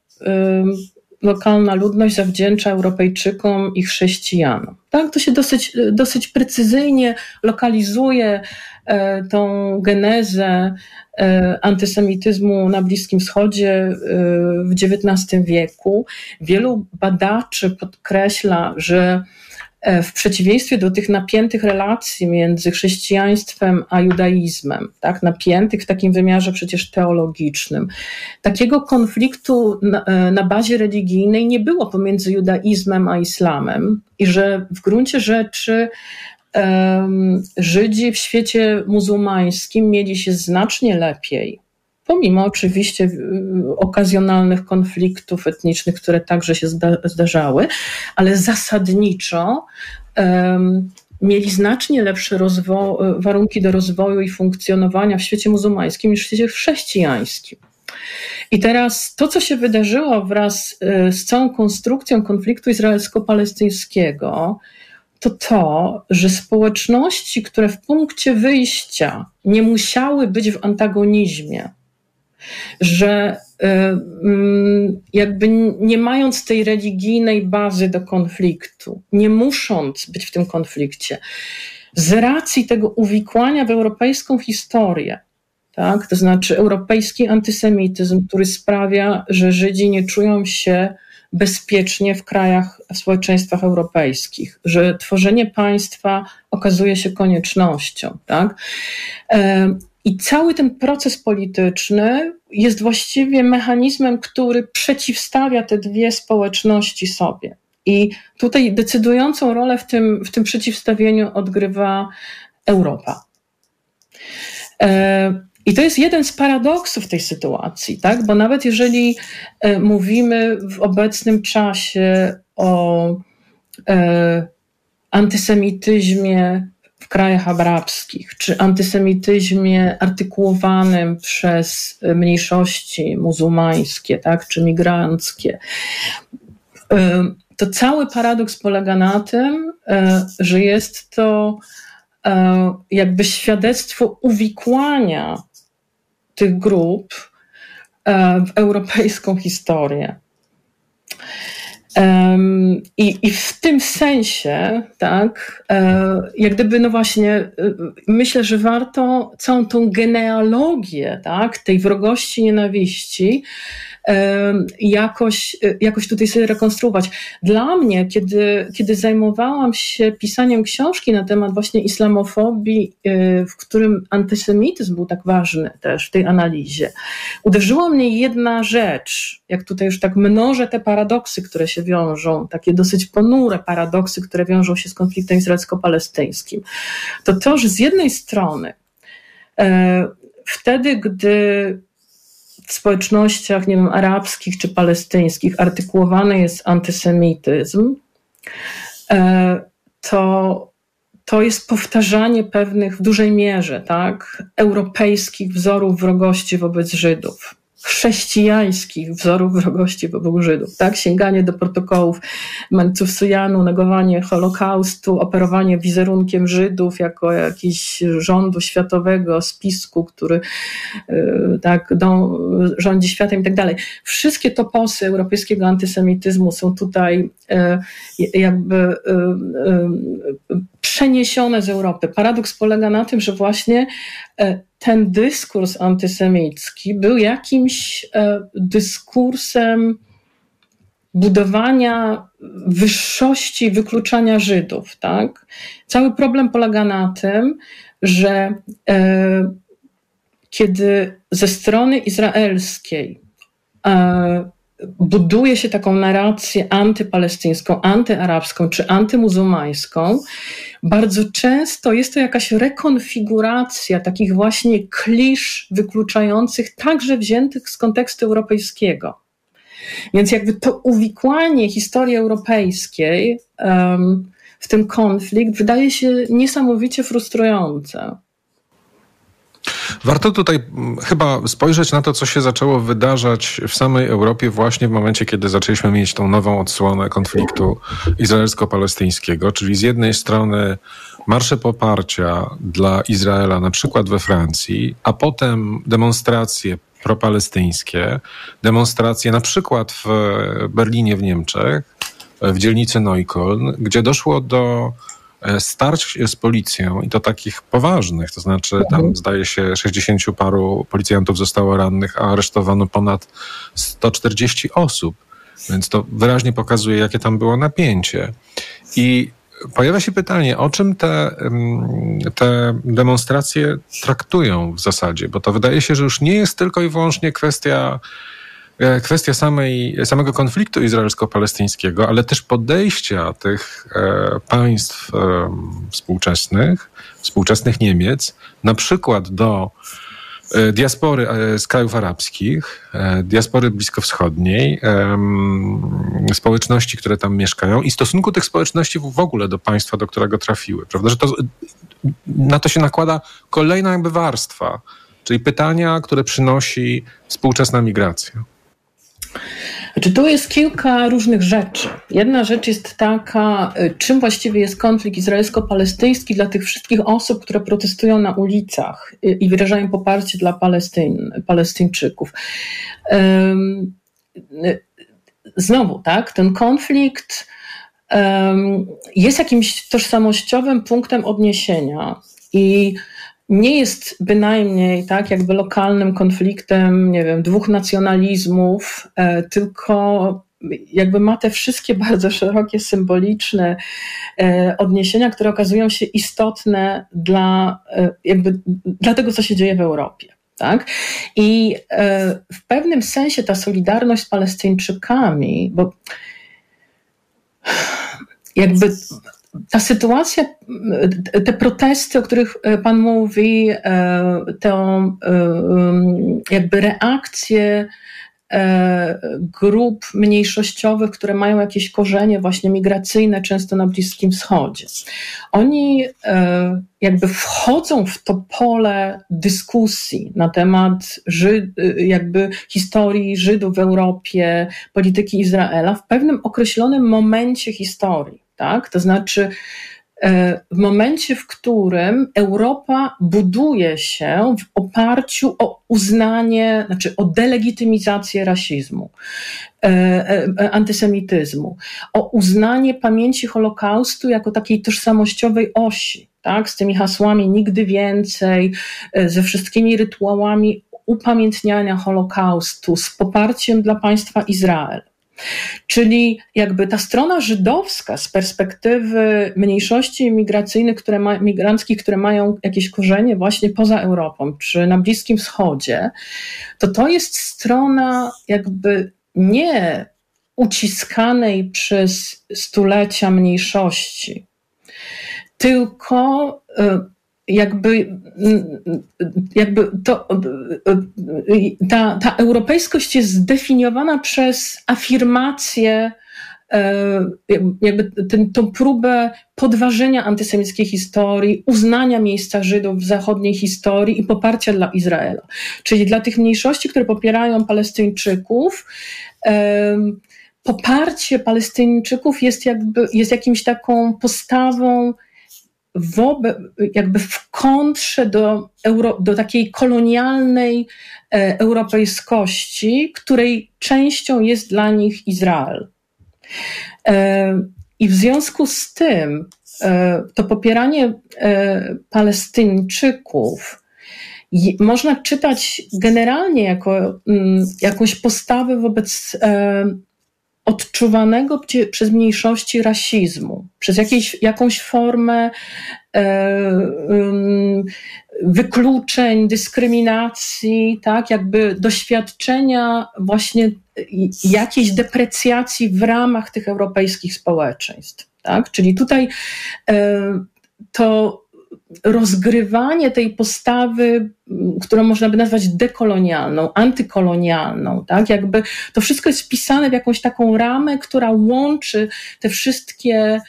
lokalna ludność zawdzięcza Europejczykom i chrześcijanom. Tak? To się dosyć, dosyć precyzyjnie lokalizuje e, tą genezę e, antysemityzmu na Bliskim Wschodzie e, w XIX wieku. Wielu badaczy podkreśla, że E, w przeciwieństwie do tych napiętych relacji między chrześcijaństwem a judaizmem, tak, napiętych w takim wymiarze przecież teologicznym, takiego konfliktu na, e, na bazie religijnej nie było pomiędzy judaizmem a islamem i że w gruncie rzeczy Żydzi w świecie muzułmańskim mieli się znacznie lepiej pomimo oczywiście okazjonalnych konfliktów etnicznych, które także się zdarzały, ale zasadniczo mieli znacznie lepsze warunki do rozwoju i funkcjonowania w świecie muzułmańskim niż w świecie chrześcijańskim. I teraz to, co się wydarzyło wraz y, z całą konstrukcją konfliktu izraelsko-palestyńskiego, to to, że społeczności, które w punkcie wyjścia nie musiały być w antagonizmie, że y, mm, jakby nie mając tej religijnej bazy do konfliktu, nie musząc być w tym konflikcie, z racji tego uwikłania w europejską historię, tak, to znaczy europejski antysemityzm, który sprawia, że Żydzi nie czują się bezpiecznie w krajach, w społeczeństwach europejskich, że tworzenie państwa okazuje się koniecznością. Tak? I cały ten proces polityczny jest właściwie mechanizmem, który przeciwstawia te dwie społeczności sobie. I tutaj decydującą rolę w tym, w tym przeciwstawieniu odgrywa Europa. E, I to jest jeden z paradoksów tej sytuacji, tak? bo nawet jeżeli e, mówimy w obecnym czasie o e, antysemityzmie w krajach arabskich, czy antysemityzmie artykułowanym przez mniejszości muzułmańskie, tak, czy migranckie. To cały paradoks polega na tym, e, że jest to e, jakby świadectwo uwikłania tych grup e, w europejską historię. I, I w tym sensie, tak, e, jak gdyby, no właśnie, e, myślę, że warto całą tą genealogię, tak, tej wrogości, nienawiści, jakoś, e, jakoś tutaj sobie rekonstruować. Dla mnie, kiedy, kiedy zajmowałam się pisaniem książki na temat właśnie islamofobii, e, w którym antysemityzm był tak ważny też w tej analizie, uderzyła mnie jedna rzecz, jak tutaj już tak mnożę te paradoksy, które się wiążą, takie dosyć ponure paradoksy, które wiążą się z konfliktem izraelsko-palestyńskim, to to, że z jednej strony e, wtedy, gdy w społecznościach, nie wiem, arabskich czy palestyńskich artykułowany jest antysemityzm, e, to, to jest powtarzanie pewnych w dużej mierze, tak, europejskich wzorów wrogości wobec Żydów chrześcijańskich wzorów wrogości wobec Żydów, tak? Sięganie do protokołów Sujanu, negowanie Holokaustu, operowanie wizerunkiem Żydów jako jakiś rządu światowego, spisku, który y, tak do, rządzi światem i tak dalej. Wszystkie toposy europejskiego antysemityzmu są tutaj y, jakby y, przeniesione z Europy. Paradoks polega na tym, że właśnie ten dyskurs antysemicki był jakimś e, dyskursem budowania wyższości, wykluczania Żydów. Tak? Cały problem polega na tym, że e, kiedy ze strony izraelskiej e, buduje się taką narrację antypalestyńską, antyarabską czy antymuzułmańską, bardzo często jest to jakaś rekonfiguracja takich właśnie klisz wykluczających, także wziętych z kontekstu europejskiego. Więc jakby to uwikłanie historii europejskiej um, w ten konflikt wydaje się niesamowicie frustrujące. Warto tutaj mm, chyba spojrzeć na to, co się zaczęło wydarzać w samej Europie właśnie w momencie, kiedy zaczęliśmy mieć tą nową odsłonę konfliktu izraelsko-palestyńskiego, czyli z jednej strony marsze poparcia dla Izraela, na przykład we Francji, a potem demonstracje propalestyńskie, demonstracje na przykład w Berlinie w Niemczech, w dzielnicy Neukölln, gdzie doszło do starć z policją i to takich poważnych, to znaczy tam mhm. zdaje się 60 paru policjantów zostało rannych, a aresztowano ponad 140 osób. Więc to wyraźnie pokazuje, jakie tam było napięcie. I pojawia się pytanie, o czym te, te demonstracje traktują w zasadzie, bo to wydaje się, że już nie jest tylko i wyłącznie kwestia E, kwestia samej, samego konfliktu izraelsko-palestyńskiego, ale też podejścia tych e, państw e, współczesnych, współczesnych Niemiec, na przykład do diaspory z krajów arabskich, diaspory bliskowschodniej, społeczności, które tam mieszkają i stosunku tych społeczności w ogóle do państwa, do którego trafiły. Prawda? Że to, na to się nakłada kolejna jakby warstwa, czyli pytania, które przynosi współczesna migracja. Znaczy, tu jest kilka różnych rzeczy. Jedna rzecz jest taka, y, czym właściwie jest konflikt izraelsko-palestyński dla tych wszystkich osób, które protestują na ulicach y, i wyrażają poparcie dla Palestyn, Palestyńczyków. Y, znowu, tak, ten konflikt jest jakimś tożsamościowym punktem odniesienia i nie jest bynajmniej tak jakby lokalnym konfliktem, nie wiem, dwóch nacjonalizmów, e, tylko jakby ma te wszystkie (laughs) bardzo szerokie, symboliczne e, odniesienia, które okazują się istotne dla, e, jakby, dla tego, co się dzieje w Europie. Tak? I w pewnym sensie ta solidarność z Palestyńczykami, bo jakby ta sytuacja, te protesty, o których e, Pan mówi, e, tę jakby reakcję e, grup mniejszościowych, które mają jakieś korzenie właśnie migracyjne, często na Bliskim Wschodzie. Oni jakby wchodzą w to pole dyskusji na temat Żyd, jakby historii Żydów w Europie, polityki Izraela w pewnym określonym momencie historii tak? To znaczy, e, w momencie, w którym Europa buduje się w oparciu o uznanie, znaczy o delegitymizację rasizmu, e, e, antysemityzmu, o uznanie pamięci Holokaustu jako takiej tożsamościowej osi, tak, z tymi hasłami nigdy więcej, ze wszystkimi rytuałami upamiętniania Holokaustu, z poparciem dla państwa Izrael. Czyli jakby ta strona żydowska z perspektywy mniejszości migracyjnych, które ma, migranckich, które mają jakieś korzenie właśnie poza Europą czy na Bliskim Wschodzie, to to jest strona jakby nie uciskanej przez stulecia mniejszości, tylko y, jakby, jakby to, ta, ta europejskość jest zdefiniowana przez afirmację, e, jakby ten, tą próbę podważenia antysemickiej historii, uznania miejsca Żydów w zachodniej historii i poparcia dla Izraela. Czyli dla tych mniejszości, które popierają Palestyńczyków, poparcie Palestyńczyków jest jakby, jest jakimś taką postawą wobec, jakby w kontrze do, euro, do takiej kolonialnej e, europejskości, której częścią jest dla nich Izrael. E, I w związku z tym e, to popieranie e, Palestyńczyków można czytać generalnie jako m, mm, jakąś postawę wobec e, odczuwanego przez mniejszości rasizmu, przez jakieś, jakąś formę e, wykluczeń, dyskryminacji, tak, jakby doświadczenia właśnie jakiejś deprecjacji w ramach tych europejskich społeczeństw. Tak? Czyli tutaj e, to rozgrywanie tej postawy, którą można by nazwać dekolonialną, antykolonialną, tak? Jakby to wszystko jest wpisane w jakąś taką ramę, która łączy te wszystkie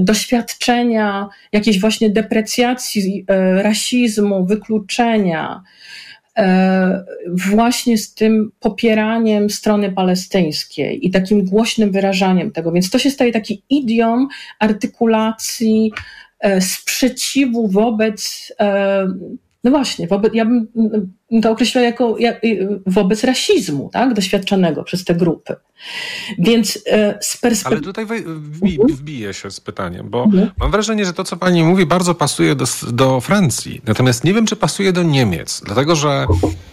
doświadczenia jakiejś właśnie deprecjacji, e, rasizmu, wykluczenia, właśnie z tym popieraniem strony palestyńskiej i takim głośnym wyrażaniem tego. Więc to się staje taki idiom artykulacji e, sprzeciwu wobec e, no właśnie, wobec, ja bym to określała jako jak, y, wobec rasizmu, tak, doświadczanego przez te grupy. Więc e, z perspektywy... Ale tutaj wbi, mhm. wbije się z pytaniem, bo mhm. mam wrażenie, że to, co pani mówi, bardzo pasuje do, do Francji. Natomiast nie wiem, czy pasuje do Niemiec, dlatego że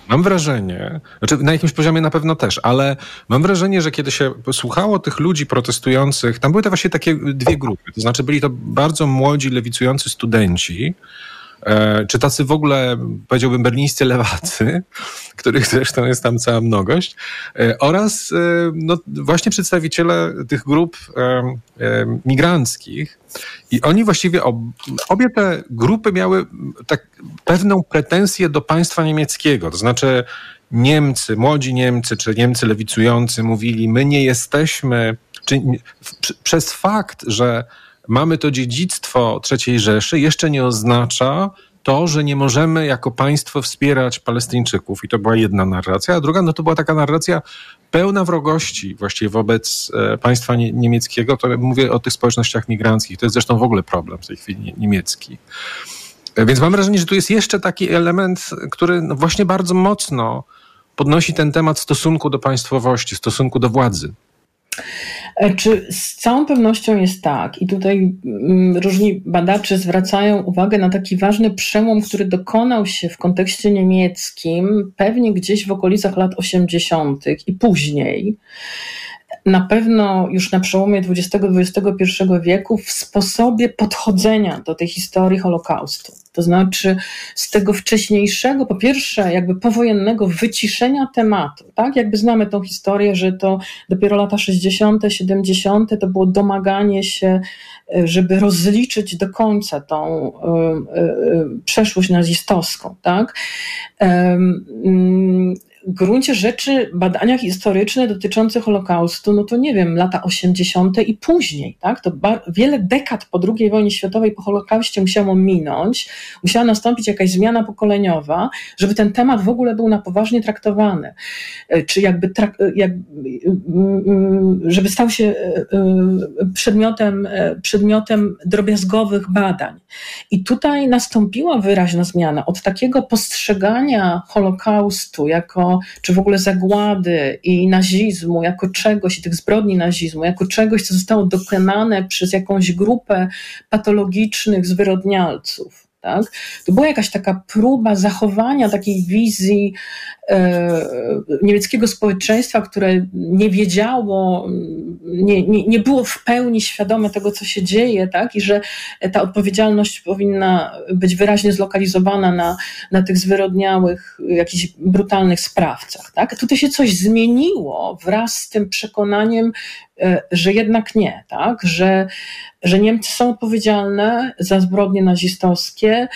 mam wrażenie, znaczy na jakimś poziomie na pewno też, ale mam wrażenie, że kiedy się słuchało tych ludzi protestujących, tam były to właśnie takie dwie grupy. To znaczy byli to bardzo młodzi, lewicujący studenci, czy tacy w ogóle, powiedziałbym, berlińscy lewacy, (laughs) których zresztą jest tam cała mnogość, e, oraz e, no, właśnie przedstawiciele tych grup migranckich. I oni właściwie, obie te grupy miały tak pewną pretensję do państwa niemieckiego. To znaczy Niemcy, młodzi Niemcy, czy Niemcy lewicujący mówili, my nie jesteśmy, czy, przez fakt, że mamy to dziedzictwo III Rzeszy, jeszcze nie oznacza to, że nie możemy jako państwo wspierać Palestyńczyków. I to była jedna narracja. A druga, no to była taka narracja pełna wrogości właściwie wobec e, państwa niemieckiego. To mówię o tych społecznościach migranckich. To jest zresztą w ogóle problem w tej chwili niemiecki. E, więc mam wrażenie, że tu jest jeszcze taki element, który no właśnie bardzo mocno podnosi ten temat stosunku do państwowości, stosunku do władzy. E, czy z całą pewnością jest tak, i tutaj mm, różni badacze zwracają uwagę na taki ważny przełom, który dokonał się w kontekście niemieckim, pewnie gdzieś w okolicach lat 80. i później na pewno już na przełomie XX-XXI wieku w sposobie podchodzenia do tej historii Holokaustu. To znaczy z tego wcześniejszego, po pierwsze, jakby powojennego wyciszenia tematu, tak? Jakby znamy tą historię, że to dopiero lata 60., 70. to było domaganie się, żeby rozliczyć do końca tą y, y, y, przeszłość nazistowską, tak? Um, gruncie rzeczy badania historyczne dotyczące Holokaustu, no to nie wiem, lata 80. i później, tak? To wiele dekad po II wojnie światowej, po Holokauście musiało minąć, musiała nastąpić jakaś zmiana pokoleniowa, żeby ten temat w ogóle był na poważnie traktowany, e, czy jakby, trak- jak, żeby stał się e, e, przedmiotem, przedmiotem drobiazgowych badań. I tutaj nastąpiła wyraźna zmiana od takiego postrzegania Holokaustu jako czy w ogóle zagłady i nazizmu jako czegoś, i tych zbrodni nazizmu, jako czegoś, co zostało dokonane przez jakąś grupę patologicznych zwyrodnialców. Tak? To była jakaś taka próba zachowania takiej wizji e, niemieckiego społeczeństwa, które nie wiedziało, nie, nie, nie było w pełni świadome tego, co się dzieje, tak? i że ta odpowiedzialność powinna być wyraźnie zlokalizowana na, na tych zwyrodniałych, jakichś brutalnych sprawcach. Tak? Tutaj się coś zmieniło wraz z tym przekonaniem, że jednak nie, tak? że, że Niemcy są odpowiedzialne za zbrodnie nazistowskie,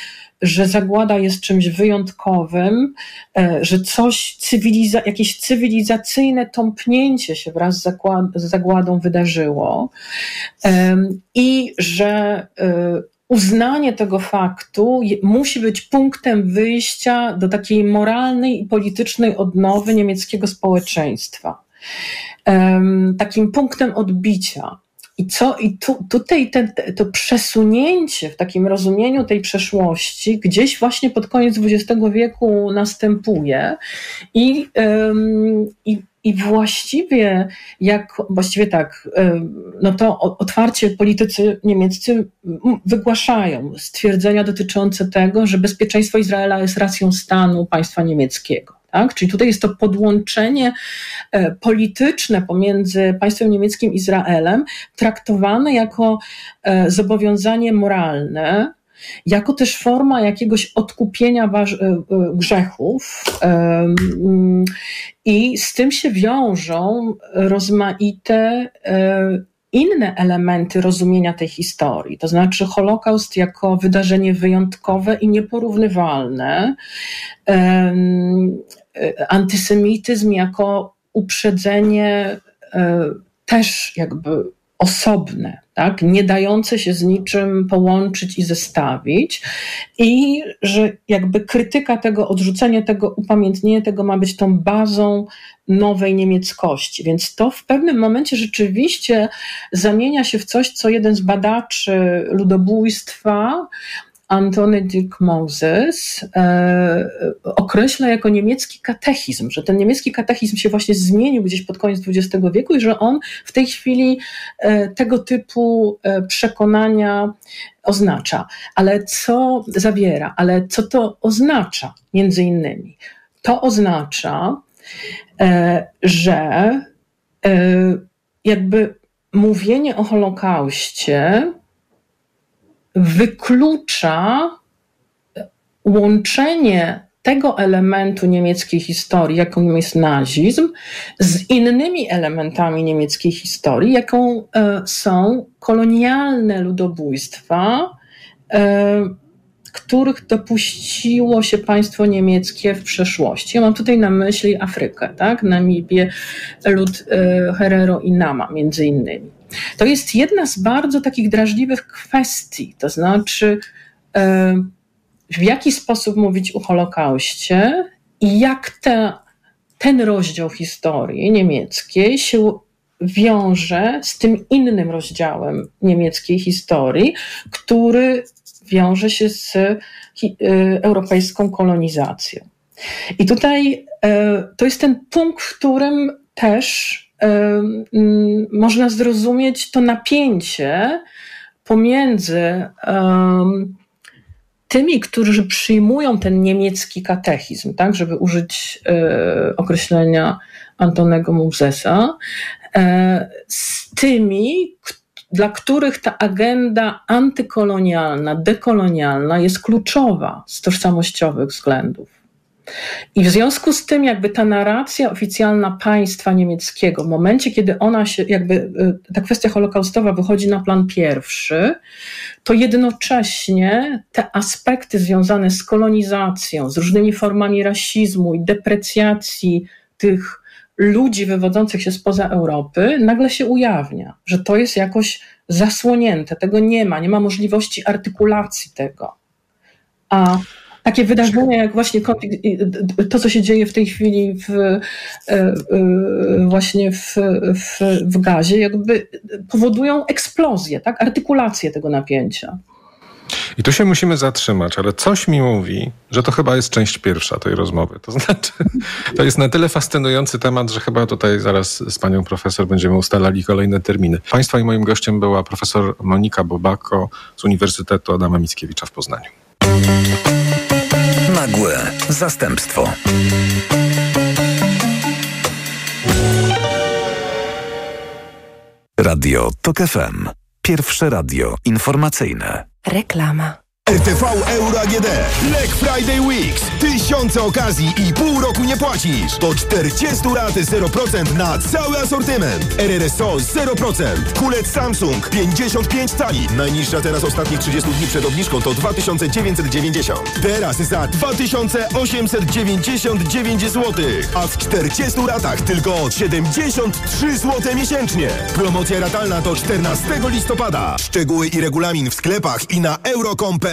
że zagłada jest czymś wyjątkowym, e, że coś cywiliza jakieś cywilizacyjne tąpnięcie się wraz z, z zagładą wydarzyło i że e, uznanie tego faktu musi być punktem wyjścia do takiej moralnej i politycznej odnowy niemieckiego społeczeństwa. Takim punktem odbicia. I co, i tu, tutaj ten, to przesunięcie w takim rozumieniu tej przeszłości gdzieś właśnie pod koniec XX wieku następuje i, i, i właściwie jak, właściwie tak, no to otwarcie politycy niemieccy wygłaszają stwierdzenia dotyczące tego, że bezpieczeństwo Izraela jest racją stanu państwa niemieckiego Tak? Czyli tutaj jest to podłączenie e, polityczne pomiędzy państwem niemieckim i Izraelem, traktowane jako e, zobowiązanie moralne, jako też forma jakiegoś odkupienia grzechów. I z tym się wiążą rozmaite inne elementy rozumienia tej historii, to znaczy Holokaust jako wydarzenie wyjątkowe i nieporównywalne, antysemityzm jako uprzedzenie e, też jakby osobne, tak, nie dające się z niczym połączyć i zestawić, i że jakby krytyka tego, odrzucenie tego, upamiętnienie tego ma być tą bazą nowej niemieckości. Więc to w pewnym momencie rzeczywiście zamienia się w coś, co jeden z badaczy ludobójstwa Antony Dirk Moses e, określa jako niemiecki katechizm, że ten niemiecki katechizm się właśnie zmienił gdzieś pod koniec XX wieku i że on w tej chwili e, tego typu e, przekonania oznacza. Ale co zawiera? Ale co to oznacza między innymi? To oznacza, e, że e, jakby mówienie o Holokauście wyklucza łączenie tego elementu niemieckiej historii, jaką jest nazizm, z innymi elementami niemieckiej historii, jaką e, są kolonialne ludobójstwa, e, których dopuściło się państwo niemieckie w przeszłości. Ja mam tutaj na myśli Afrykę, tak? Namibię, lud e, Herero i Nama między innymi. To jest jedna z bardzo takich drażliwych kwestii, to znaczy e, w jaki sposób mówić o Holokauście i jak te, ten rozdział historii niemieckiej się wiąże z tym innym rozdziałem niemieckiej historii, który wiąże się z e, europejską kolonizacją. I tutaj e, to jest ten punkt, w którym też można zrozumieć to napięcie pomiędzy tymi, którzy przyjmują ten niemiecki katechizm, tak, żeby użyć e, określenia Antonego Mosesa, e, z tymi, dla których ta agenda antykolonialna, dekolonialna jest kluczowa z tożsamościowych względów. I w związku z tym, jakby ta narracja oficjalna państwa niemieckiego, w momencie, kiedy ona się, jakby y, ta kwestia holokaustowa wychodzi na plan pierwszy, to jednocześnie te aspekty związane z kolonizacją, z różnymi formami rasizmu i deprecjacji tych ludzi wywodzących się spoza Europy, nagle się ujawnia, że to jest jakoś zasłonięte, tego nie ma, nie ma możliwości artykulacji tego. A takie wydarzenia, jak właśnie to, co się dzieje w tej chwili w, e, e, właśnie w, w, w gazie, jakby powodują eksplozję, tak? artykulację tego napięcia. I tu się musimy zatrzymać, ale coś mi mówi, że to chyba jest część pierwsza tej rozmowy. To znaczy, to jest na tyle fascynujący temat, że chyba tutaj zaraz z panią profesor będziemy ustalali kolejne terminy. Państwa i moim gościem była profesor Monika Bobako z Uniwersytetu Adama Mickiewicza w Poznaniu. Nagłe zastępstwo. Radio TOK FM. Pierwsze radio informacyjne. Reklama. RTV Euro AGD. Black Friday Weeks. Tysiące okazji i pół roku nie płacisz. Do 40 lat 0% na cały asortyment. RRSO 0%. Kulec Samsung 55 cali. Najniższa teraz ostatnich 30 dni przed obniżką to 2990. Teraz za 2899 zł. A w 40 latach tylko 73 zł miesięcznie. Promocja ratalna do 14 listopada. Szczegóły i regulamin w sklepach i na euro.com.pl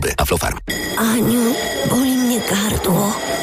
Aflofarm. Aniu, boli mnie gardło.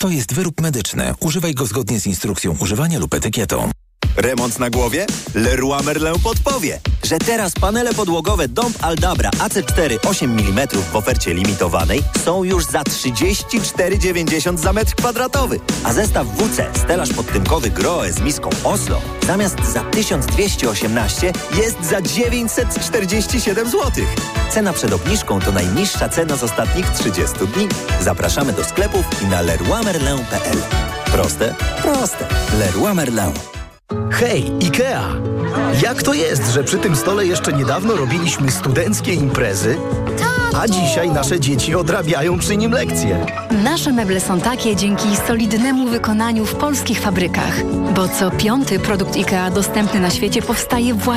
To jest wyrób medyczny. Używaj go zgodnie z instrukcją używania lub etykietą. Remont na głowie? Leroy Merlin podpowie, że teraz panele podłogowe Dom Aldabra AC4 8 mm w ofercie limitowanej są już za 34,90 za metr kwadratowy, a zestaw WC stelaż podtynkowy Groe z miską Oslo zamiast za 1218 jest za 947 zł. Cena przed obniżką to najniższa cena z ostatnich 30 dni. Zapraszamy do sklepów i na leroymerlin.pl. Proste? Proste. Leroy Merlin. Hej, IKEA! Jak to jest, że przy tym stole jeszcze niedawno robiliśmy studenckie imprezy, a dzisiaj nasze dzieci odrabiają przy nim lekcje? Nasze meble są takie dzięki solidnemu wykonaniu w polskich fabrykach, bo co piąty produkt IKEA dostępny na świecie powstaje właśnie